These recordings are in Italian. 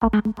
Promessa.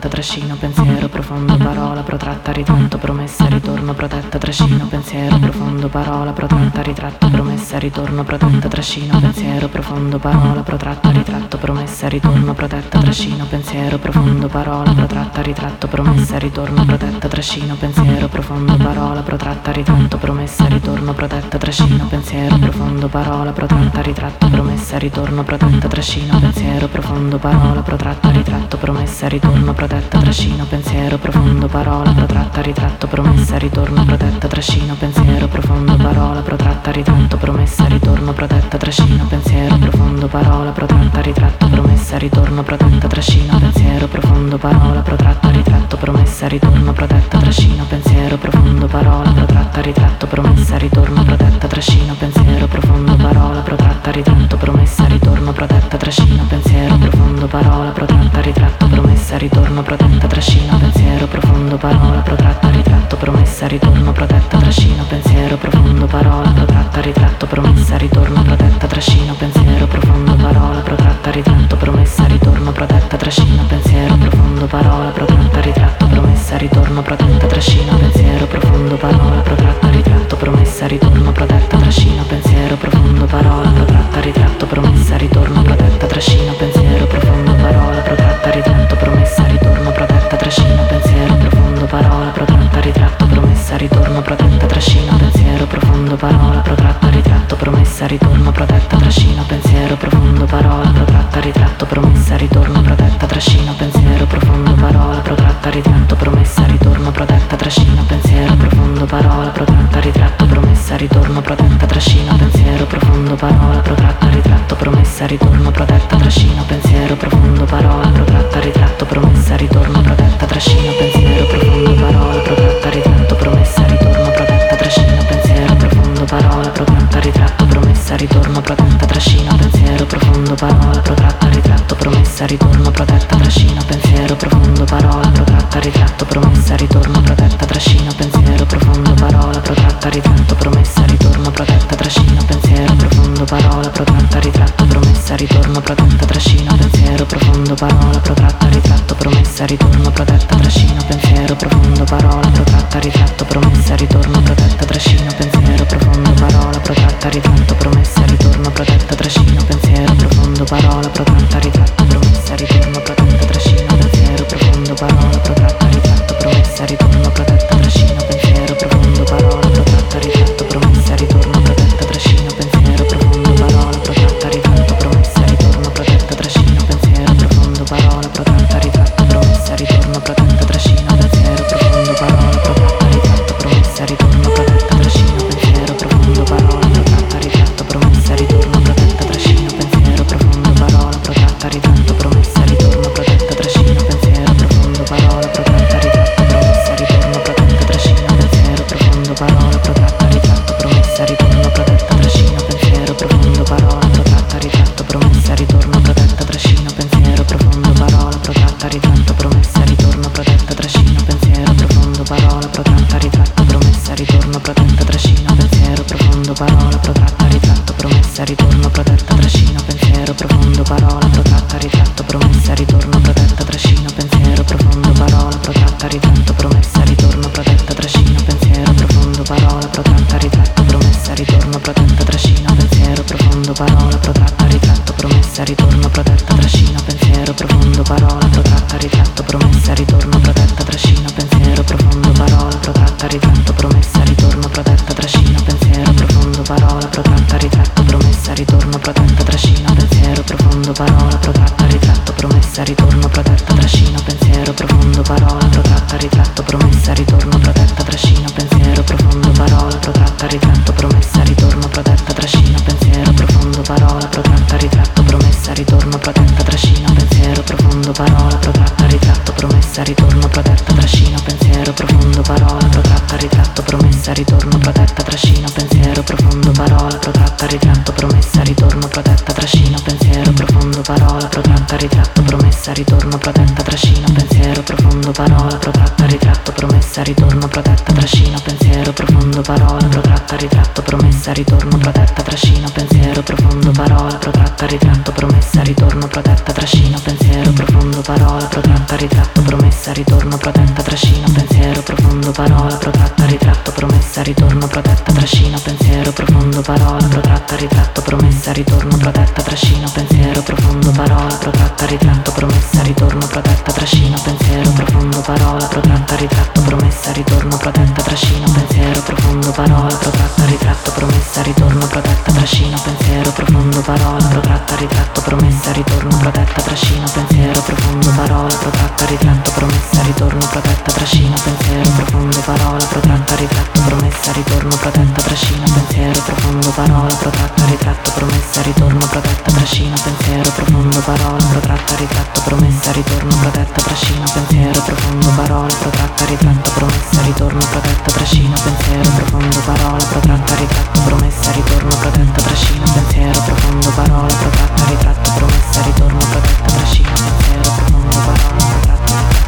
trascino, pensiero profondo, parola protratta, ritratto, promessa, ritorno, protetta, trascino, pensiero profondo, parola protratta, ritratto, promessa, ritorno, protetta, trascino, pensiero profondo, parola protratta, ritratto, promessa, ritorno, protetta, trascino, pensiero profondo, parola protratta, ritratto, promessa, ritorno, protetta, trascino, pensiero profondo, parola protratta, ritratto, promessa, ritorno, protetta, trascino, pensiero profondo, parola protratta, ritratto, promessa, ritorno, protetta, trascino, pensiero profondo, parola protratta, ritratto, promessa, ritorno, protetta, trascino, pensiero profondo, parola protratta, ritratto, promessa, ritorno, protetta, trascino, pensiero profondo, parola protratta, ritratto, promessa, ritorno, protetta, trascino, pensiero profondo, parola protratta, ritratto, promessa, ritorno, protetta, trascino, pensiero profondo, parola protratta, ritratto, promessa, ritorno, protetta, trascino, pensiero profondo, parola protratta, ritratto, promessa, ritorno, protetta protetta, trascino, pensiero profondo, parola protratta, ritratto, promessa, ritorno, protetta, trascino, pensiero profondo, parola protratta, ritratto, promessa, ritorno, protetta, trascino, pensiero profondo, parola protratta, ritratto, promessa, ritorno, protetta, trascino, pensiero profondo, parola protratta, ritratto, promessa, ritorno, protetta, trascino, pensiero profondo, parola protratta, ritratto, promessa, ritorno, protetta, trascino, pensiero profondo, parola protratta, ritratto, promessa, ritorno, protetta, trascino, pensiero profondo, parola protratta, ritratto, promessa, ritorno, protetta, trascina, pensiero profondo, parola protratta, ritratto, promessa, ritorno, protetta, trascina, pensiero profondo, parola protratta, ritratto, promessa, ritorno, protetta, trascina, pensiero profondo, parola protratta, ritratto, promessa, ritorno, protetta, trascina, pensiero profondo, parola protratta, ritratto, promessa, ritorno, protetta, trascina, pensiero profondo, parola protratta, ritratto, promessa, ritorno, protetta, trascina, pensiero profondo, parola protratta, ritratto, promessa, ritorno, protetta, trascina, pensiero profondo, parola protratta, ritratto, promessa, ritorno protetta, trascina, pensiero profondo, parola, protratta, ritorno, protetta, trascina, pensiero profondo, parola, protratta, ritratto, promessa, ritorno, protetta, trascina, pensiero profondo, parola, protratta, ritratto, promessa, ritorno, protetta, trascina, pensiero profondo, parola, protratta, ritratto, promessa, ritorno, protetta, trascina, pensiero profondo, parola, protratta, ritratto, promessa, ritorno, protetta, trascina, pensiero profondo, parola, protratta, ritratto, promessa, ritorno, protetta, trascino, pensiero profondo, parola, protratta, ritratto, promessa, ritorno, protetta, trascino, pensiero profondo, parola, protratta, ritratto, promessa, ritorno, protetta, trascino, pensiero profondo, parola, protratta, ritratto, promessa, ritorno, protetta, trascino, pensiero profondo, parola, protratta, ritratto, promessa, ritorno, profondo, parola, protratta, ritratto, promessa, ritorno, protetta, trascino, pensiero profondo, parola, protratta, ritratto, promessa, ritorno, protetta, trascino, pensiero profondo, parola, protratta, ritratto, promessa, ritorno, protetta, trascino, pensiero profondo, parola, protratta, ritratto, promessa, ritorno, protetta, trascino, pensiero profondo, parola, protratta, ritratto, promessa, ritorno, protetta, trascino, pensiero profondo, parola, protratta, ritratto, promessa, ritorno, protetta, trascino, pensiero profondo, parola, protratta, ritratto, promessa, ritorno, protetta, trascino, pensiero profondo, parola, protratta, ritratto, promessa, ritorno, protetta, trascino, pensiero profondo, parola, protratta, ritratto, promessa, ritorno, protetta, trascino, pensiero profondo, parola, protratta, ritratto, promessa, ritorno, protetta, trascino, pensiero profondo, parola, protratta, ritratto, promessa, ritorno, protetta, trascino, pensiero profondo, parola, protratta, ritratto, promessa, ritorno, protetta, trascino, pensiero profondo, parola, protratta, ritratto, promessa, ritorno, protetta, trascino, pensiero profondo, parola, protratta, ritratto, promessa, ritorno, protetta, trascino, pensiero profondo parola protratta ritratto promessa ritorno protetta trascinata, pensiero profondo parola protratta ritratto promessa.